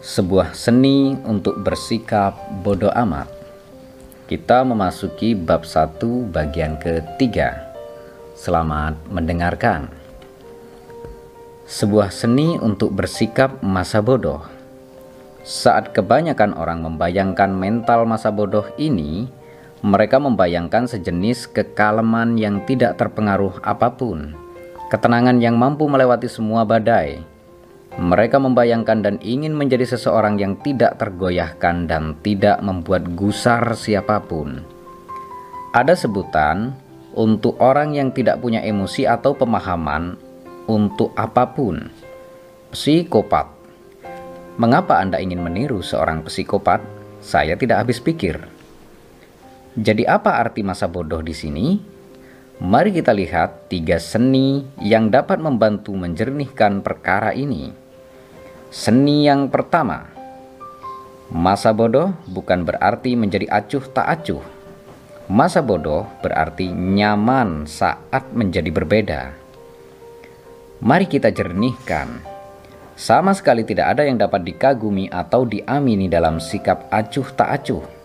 sebuah seni untuk bersikap bodoh amat. Kita memasuki bab 1 bagian ketiga. Selamat mendengarkan. Sebuah seni untuk bersikap masa bodoh. Saat kebanyakan orang membayangkan mental masa bodoh ini, mereka membayangkan sejenis kekaleman yang tidak terpengaruh apa pun, ketenangan yang mampu melewati semua badai, mereka membayangkan dan ingin menjadi seseorang yang tidak tergoyahkan dan tidak membuat gusar siapa pun. Ada sebutan untuk orang yang tidak punya emosi atau pemahaman untuk apa pun. Psikopat. Mengapa Anda ingin meniru seorang psikopat? Saya tidak habis pikir. Jadi apa arti masa bodoh di sini? Mari kita lihat tiga seni yang dapat membantu menjernihkan perkara ini. Seni yang pertama, masa bodoh bukan berarti menjadi acuh tak acuh. Masa bodoh berarti nyaman saat menjadi berbeda. Mari kita jernihkan. Sama sekali tidak ada yang dapat dikagumi atau diamini dalam sikap acuh tak acuh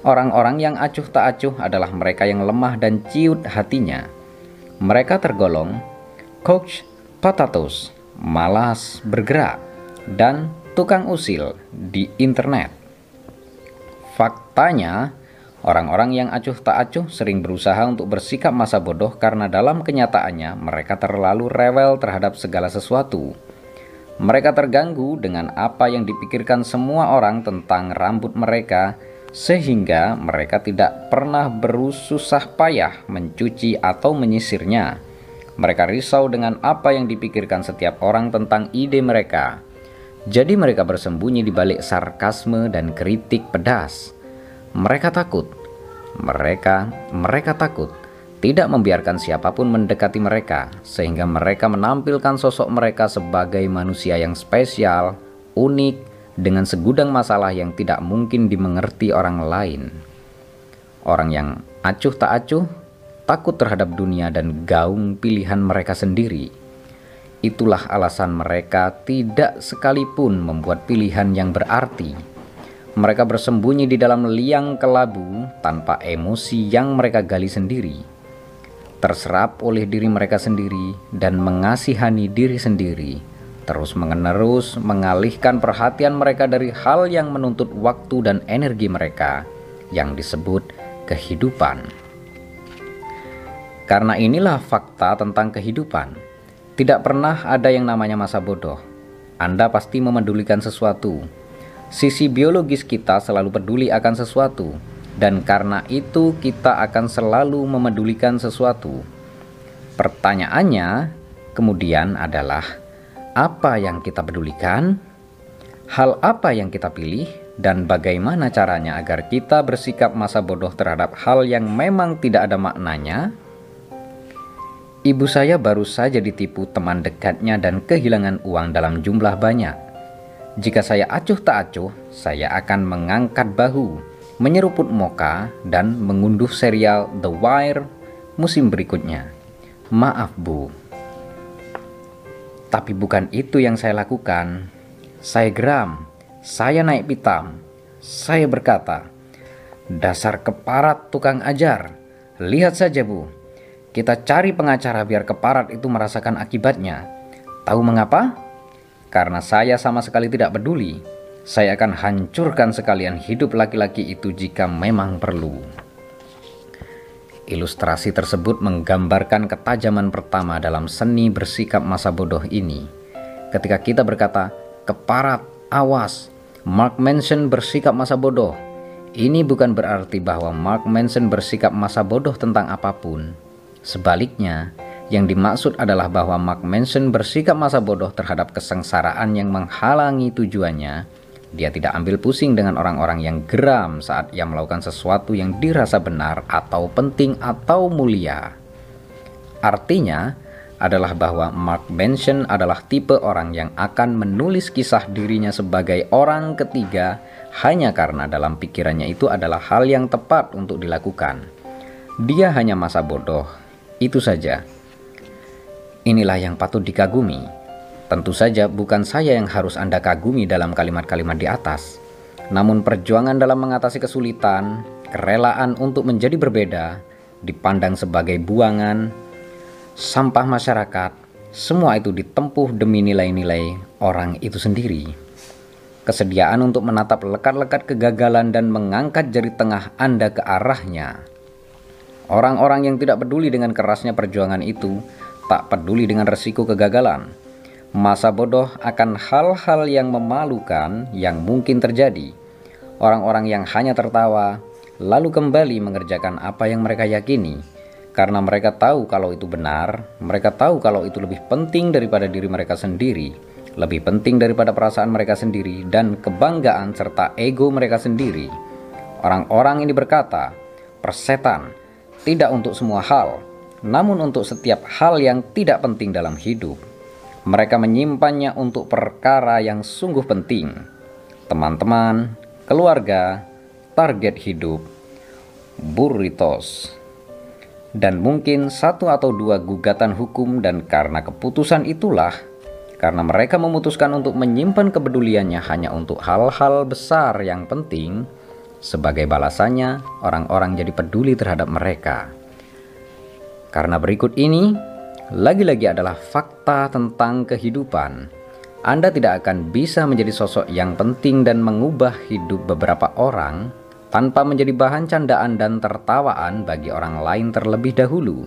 Orang-orang yang acuh tak acuh adalah mereka yang lemah dan ciut hatinya. Mereka tergolong coach potatoes, malas bergerak, dan tukang usil di internet. Faktanya, orang-orang yang acuh tak acuh sering berusaha untuk bersikap masa bodoh karena dalam kenyataannya mereka terlalu rewel terhadap segala sesuatu. Mereka terganggu dengan apa yang dipikirkan semua orang tentang rambut mereka sehingga mereka tidak pernah berususah payah mencuci atau menyisirnya. Mereka risau dengan apa yang dipikirkan setiap orang tentang ide mereka. Jadi mereka bersembunyi di balik sarkasme dan kritik pedas. Mereka takut. Mereka mereka takut tidak membiarkan siapa pun mendekati mereka sehingga mereka menampilkan sosok mereka sebagai manusia yang spesial, unik, dengan segudang masalah yang tidak mungkin dimengerti orang lain. Orang yang acuh tak acuh, takut terhadap dunia dan gaung pilihan mereka sendiri. Itulah alasan mereka tidak sekalipun membuat pilihan yang berarti. Mereka bersembunyi di dalam liang kelabu tanpa emosi yang mereka gali sendiri. Terserap oleh diri mereka sendiri dan mengasihani diri sendiri terus menerus mengalihkan perhatian mereka dari hal yang menuntut waktu dan energi mereka yang disebut kehidupan. Karena inilah fakta tentang kehidupan. Tidak pernah ada yang namanya masa bodoh. Anda pasti memedulikan sesuatu. Sisi biologis kita selalu peduli akan sesuatu, dan karena itu kita akan selalu memedulikan sesuatu. Pertanyaannya kemudian adalah, apa yang kita pedulikan, hal apa yang kita pilih, dan bagaimana caranya agar kita bersikap masa bodoh terhadap hal yang memang tidak ada maknanya. Ibu saya baru saja ditipu teman dekatnya dan kehilangan uang dalam jumlah banyak. Jika saya acuh tak acuh, saya akan mengangkat bahu, menyeruput moka, dan mengunduh serial The Wire musim berikutnya. Maaf, Bu, tapi bukan itu yang saya lakukan. Saya geram, saya naik pitam. Saya berkata, "Dasar keparat tukang ajar. Lihat saja, Bu. Kita cari pengacara biar keparat itu merasakan akibatnya. Tahu mengapa? Karena saya sama sekali tidak peduli. Saya akan hancurkan sekalian hidup laki-laki itu jika memang perlu." Ilustrasi tersebut menggambarkan ketajaman pertama dalam seni bersikap masa bodoh ini. Ketika kita berkata, "Keparat, awas, Mark Manson bersikap masa bodoh." Ini bukan berarti bahwa Mark Manson bersikap masa bodoh tentang apa pun. Sebaliknya, yang dimaksud adalah bahwa Mark Manson bersikap masa bodoh terhadap kesengsaraan yang menghalangi tujuannya dia tidak ambil pusing dengan orang-orang yang geram saat ia melakukan sesuatu yang dirasa benar atau penting atau mulia. Artinya adalah bahwa Mark Manson adalah tipe orang yang akan menulis kisah dirinya sebagai orang ketiga hanya karena dalam pikirannya itu adalah hal yang tepat untuk dilakukan. Dia hanya masa bodoh, itu saja. Inilah yang patut dikagumi Tentu saja bukan saya yang harus Anda kagumi dalam kalimat-kalimat di atas. Namun perjuangan dalam mengatasi kesulitan, kerelaan untuk menjadi berbeda, dipandang sebagai buangan, sampah masyarakat, semua itu ditempuh demi nilai-nilai orang itu sendiri. Kesediaan untuk menatap lekat-lekat kegagalan dan mengangkat jari tengah Anda ke arahnya. Orang-orang yang tidak peduli dengan kerasnya perjuangan itu, tak peduli dengan resiko kegagalan, masa bodoh akan hal-hal yang memalukan yang mungkin terjadi. Orang-orang yang hanya tertawa, lalu kembali mengerjakan apa yang mereka yakini, karena mereka tahu kalau itu benar, mereka tahu kalau itu lebih penting daripada diri mereka sendiri, lebih penting daripada perasaan mereka sendiri, dan kebanggaan serta ego mereka sendiri. Orang-orang ini berkata, "Persetan tidak untuk semua hal, namun untuk setiap hal yang tidak penting dalam hidup." Mereka menyimpannya untuk perkara yang sungguh penting. Teman-teman, keluarga, target hidup, burritos, dan mungkin satu atau dua gugatan hukum dan karena keputusan itulah karena mereka memutuskan untuk menyimpan kepeduliannya hanya untuk hal-hal besar yang penting sebagai balasannya orang-orang jadi peduli terhadap mereka karena berikut ini lagi-lagi adalah fakta tentang kehidupan. Anda tidak akan bisa menjadi sosok yang penting dan mengubah hidup beberapa orang tanpa menjadi bahan candaan dan tertawaan bagi orang lain terlebih dahulu.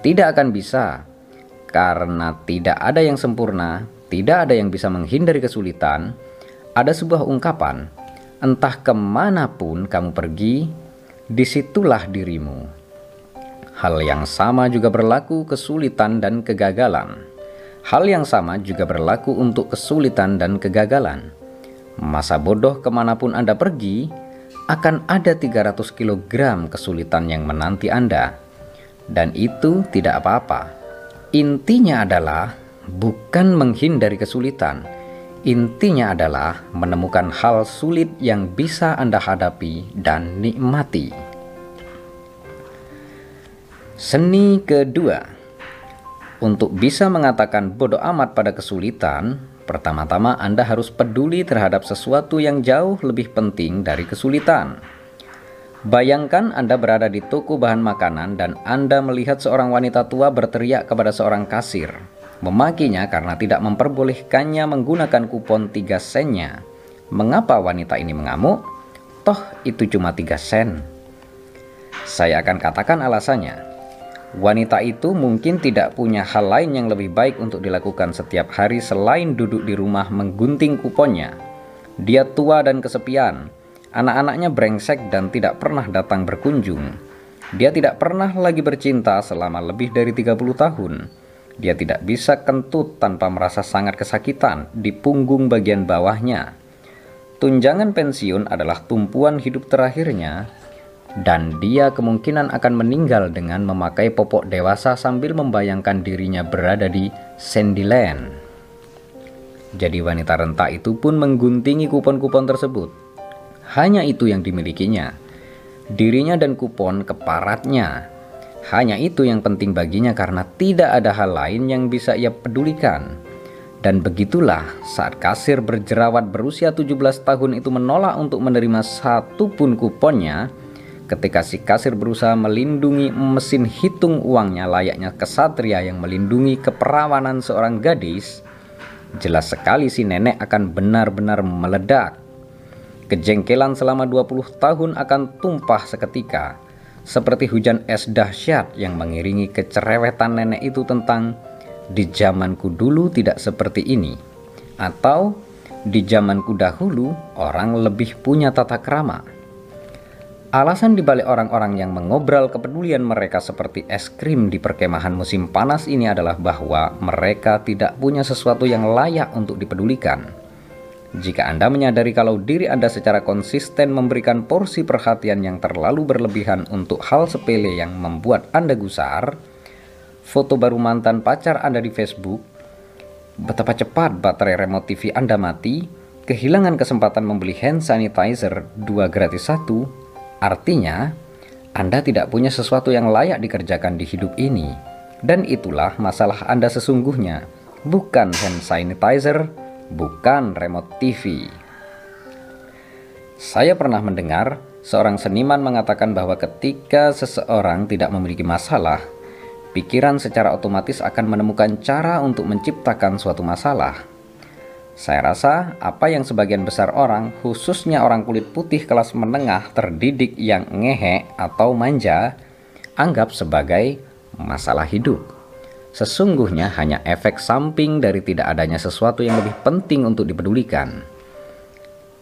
Tidak akan bisa, karena tidak ada yang sempurna, tidak ada yang bisa menghindari kesulitan. Ada sebuah ungkapan, entah ke mana pun kamu pergi, di situlah dirimu. Hal yang sama juga berlaku kesulitan dan kegagalan. Hal yang sama juga berlaku untuk kesulitan dan kegagalan. Masa bodoh ke mana pun Anda pergi, akan ada 300 kg kesulitan yang menanti Anda. Dan itu tidak apa-apa. Intinya adalah bukan menghindari kesulitan. Intinya adalah menemukan hal sulit yang bisa Anda hadapi dan nikmati. Seni kedua, untuk bisa mengatakan bodoh amat pada kesulitan, pertama-tama Anda harus peduli terhadap sesuatu yang jauh lebih penting dari kesulitan. Bayangkan Anda berada di toko bahan makanan dan Anda melihat seorang wanita tua berteriak kepada seorang kasir, memakinya karena tidak memperbolehkannya menggunakan kupon 3 sennya. Mengapa wanita ini mengamuk? Toh itu cuma 3 sen. Saya akan katakan alasannya. Wanita itu mungkin tidak punya hal lain yang lebih baik untuk dilakukan setiap hari selain duduk di rumah menggunting kuponnya. Dia tua dan kesepian. Anak-anaknya brengsek dan tidak pernah datang berkunjung. Dia tidak pernah lagi bercinta selama lebih dari 30 tahun. Dia tidak bisa kentut tanpa merasa sangat kesakitan di punggung bagian bawahnya. Tunjangan pensiun adalah tumpuan hidup terakhirnya dan dia kemungkinan akan meninggal dengan memakai popok dewasa sambil membayangkan dirinya berada di Sandyland. Jadi wanita renta itu pun mengguntingi kupon-kupon tersebut. Hanya itu yang dimilikinya. Dirinya dan kupon keparatnya. Hanya itu yang penting baginya karena tidak ada hal lain yang bisa ia pedulikan. Dan begitulah saat kasir berjerawat berusia 17 tahun itu menolak untuk menerima satu pun kuponnya, ketika si kasir berusaha melindungi mesin hitung uangnya layaknya kesatria yang melindungi keperawanan seorang gadis, jelas sekali si nenek akan benar-benar meledak. Kejengkelan selama 20 tahun akan tumpah seketika, seperti hujan es dahsyat yang mengiringi kecerewetan nenek itu tentang di zamanku dulu tidak seperti ini, atau di zamanku dahulu orang lebih punya tata krama. Alasan dibalik orang-orang yang mengobrol kepedulian mereka seperti es krim di perkemahan musim panas ini adalah bahwa mereka tidak punya sesuatu yang layak untuk dipedulikan. Jika Anda menyadari kalau diri Anda secara konsisten memberikan porsi perhatian yang terlalu berlebihan untuk hal sepele yang membuat Anda gusar, foto baru mantan pacar Anda di Facebook, betapa cepat baterai remote TV Anda mati, kehilangan kesempatan membeli hand sanitizer 2 gratis 1, Artinya, Anda tidak punya sesuatu yang layak dikerjakan di hidup ini, dan itulah masalah Anda sesungguhnya, bukan hand sanitizer, bukan remote TV. Saya pernah mendengar seorang seniman mengatakan bahwa ketika seseorang tidak memiliki masalah, pikiran secara otomatis akan menemukan cara untuk menciptakan suatu masalah. Saya rasa apa yang sebagian besar orang, khususnya orang kulit putih kelas menengah terdidik yang ngehe atau manja, anggap sebagai masalah hidup. Sesungguhnya hanya efek samping dari tidak adanya sesuatu yang lebih penting untuk dipedulikan.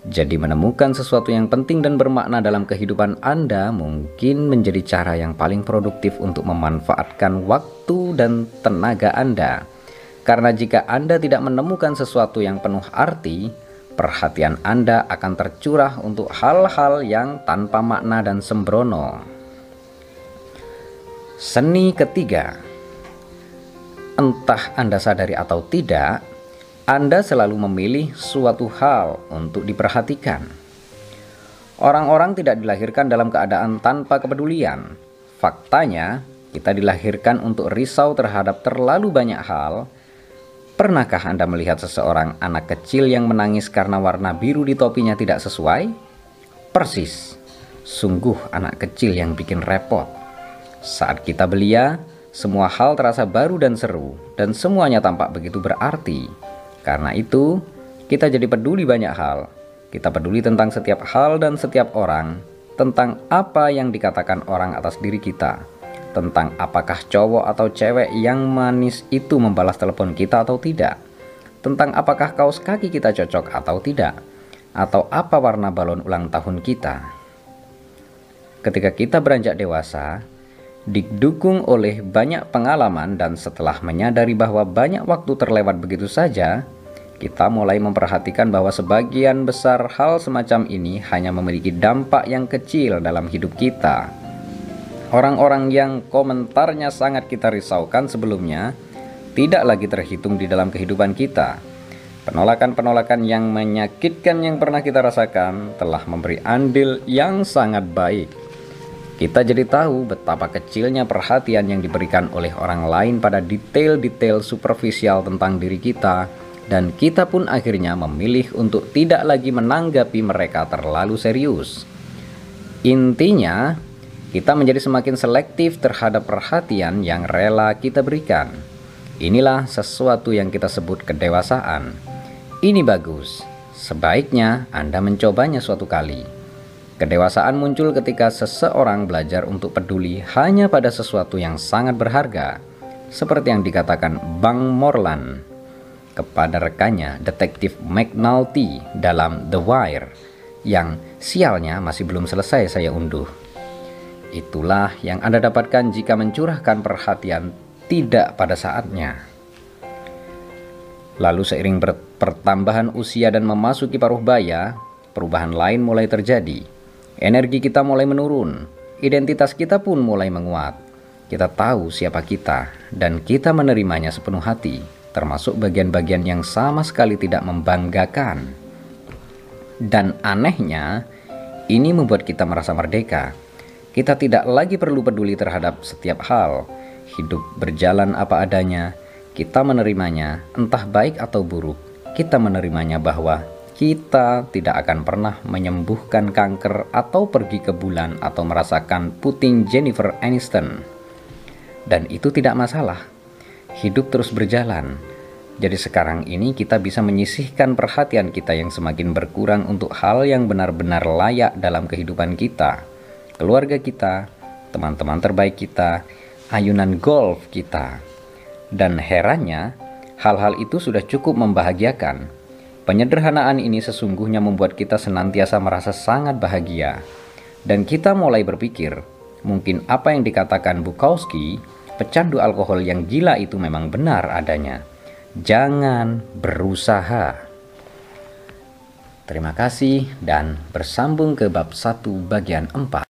Jadi menemukan sesuatu yang penting dan bermakna dalam kehidupan Anda mungkin menjadi cara yang paling produktif untuk memanfaatkan waktu dan tenaga Anda. Karena jika Anda tidak menemukan sesuatu yang penuh arti, perhatian Anda akan tercurah untuk hal-hal yang tanpa makna dan sembrono. Seni ketiga Entah Anda sadari atau tidak, anda selalu memilih suatu hal untuk diperhatikan. Orang-orang tidak dilahirkan dalam keadaan tanpa kepedulian. Faktanya, kita dilahirkan untuk risau terhadap terlalu banyak hal. Pernahkah Anda melihat seseorang anak kecil yang menangis karena warna biru di topinya tidak sesuai? Persis, sungguh anak kecil yang bikin repot. Saat kita belia, semua hal terasa baru dan seru, dan semuanya tampak begitu berarti. Karena itu, kita jadi peduli banyak hal. Kita peduli tentang setiap hal dan setiap orang, tentang apa yang dikatakan orang atas diri kita, tentang apakah cowok atau cewek yang manis itu membalas telepon kita atau tidak, tentang apakah kaos kaki kita cocok atau tidak, atau apa warna balon ulang tahun kita. Ketika kita beranjak dewasa, didukung oleh banyak pengalaman dan setelah menyadari bahwa banyak waktu terlewat begitu saja, kita mulai memperhatikan bahwa sebagian besar hal semacam ini hanya memiliki dampak yang kecil dalam hidup kita. Orang-orang yang komentarnya sangat kita risaukan sebelumnya tidak lagi terhitung di dalam kehidupan kita. Penolakan-penolakan yang menyakitkan yang pernah kita rasakan telah memberi andil yang sangat baik. Kita jadi tahu betapa kecilnya perhatian yang diberikan oleh orang lain pada detail-detail superficial tentang diri kita dan kita pun akhirnya memilih untuk tidak lagi menanggapi mereka terlalu serius. Intinya, kita menjadi semakin selektif terhadap perhatian yang rela kita berikan. Inilah sesuatu yang kita sebut kedewasaan. Ini bagus. Sebaiknya Anda mencobanya suatu kali. Kedewasaan muncul ketika seseorang belajar untuk peduli hanya pada sesuatu yang sangat berharga, seperti yang dikatakan Bang Morland kepada rekannya detektif McNulty dalam The Wire yang sialnya masih belum selesai saya unduh. Itulah yang Anda dapatkan jika mencurahkan perhatian tidak pada saatnya. Lalu seiring pertambahan usia dan memasuki paruh baya, perubahan lain mulai terjadi. Energi kita mulai menurun, identitas kita pun mulai menguat. Kita tahu siapa kita dan kita menerimanya sepenuh hati termasuk bagian-bagian yang sama sekali tidak membanggakan. Dan anehnya, ini membuat kita merasa merdeka. Kita tidak lagi perlu peduli terhadap setiap hal. Hidup berjalan apa adanya, kita menerimanya, entah baik atau buruk. Kita menerimanya bahwa kita tidak akan pernah menyembuhkan kanker atau pergi ke bulan atau merasakan puting Jennifer Aniston. Dan itu tidak masalah hidup terus berjalan. Jadi sekarang ini kita bisa menyisihkan perhatian kita yang semakin berkurang untuk hal yang benar-benar layak dalam kehidupan kita. Keluarga kita, teman-teman terbaik kita, ayunan golf kita. Dan herannya, hal-hal itu sudah cukup membahagiakan. Penyederhanaan ini sesungguhnya membuat kita senantiasa merasa sangat bahagia. Dan kita mulai berpikir, mungkin apa yang dikatakan Bukowski pecandu alkohol yang gila itu memang benar adanya. Jangan berusaha. Terima kasih dan bersambung ke bab 1 bagian 4.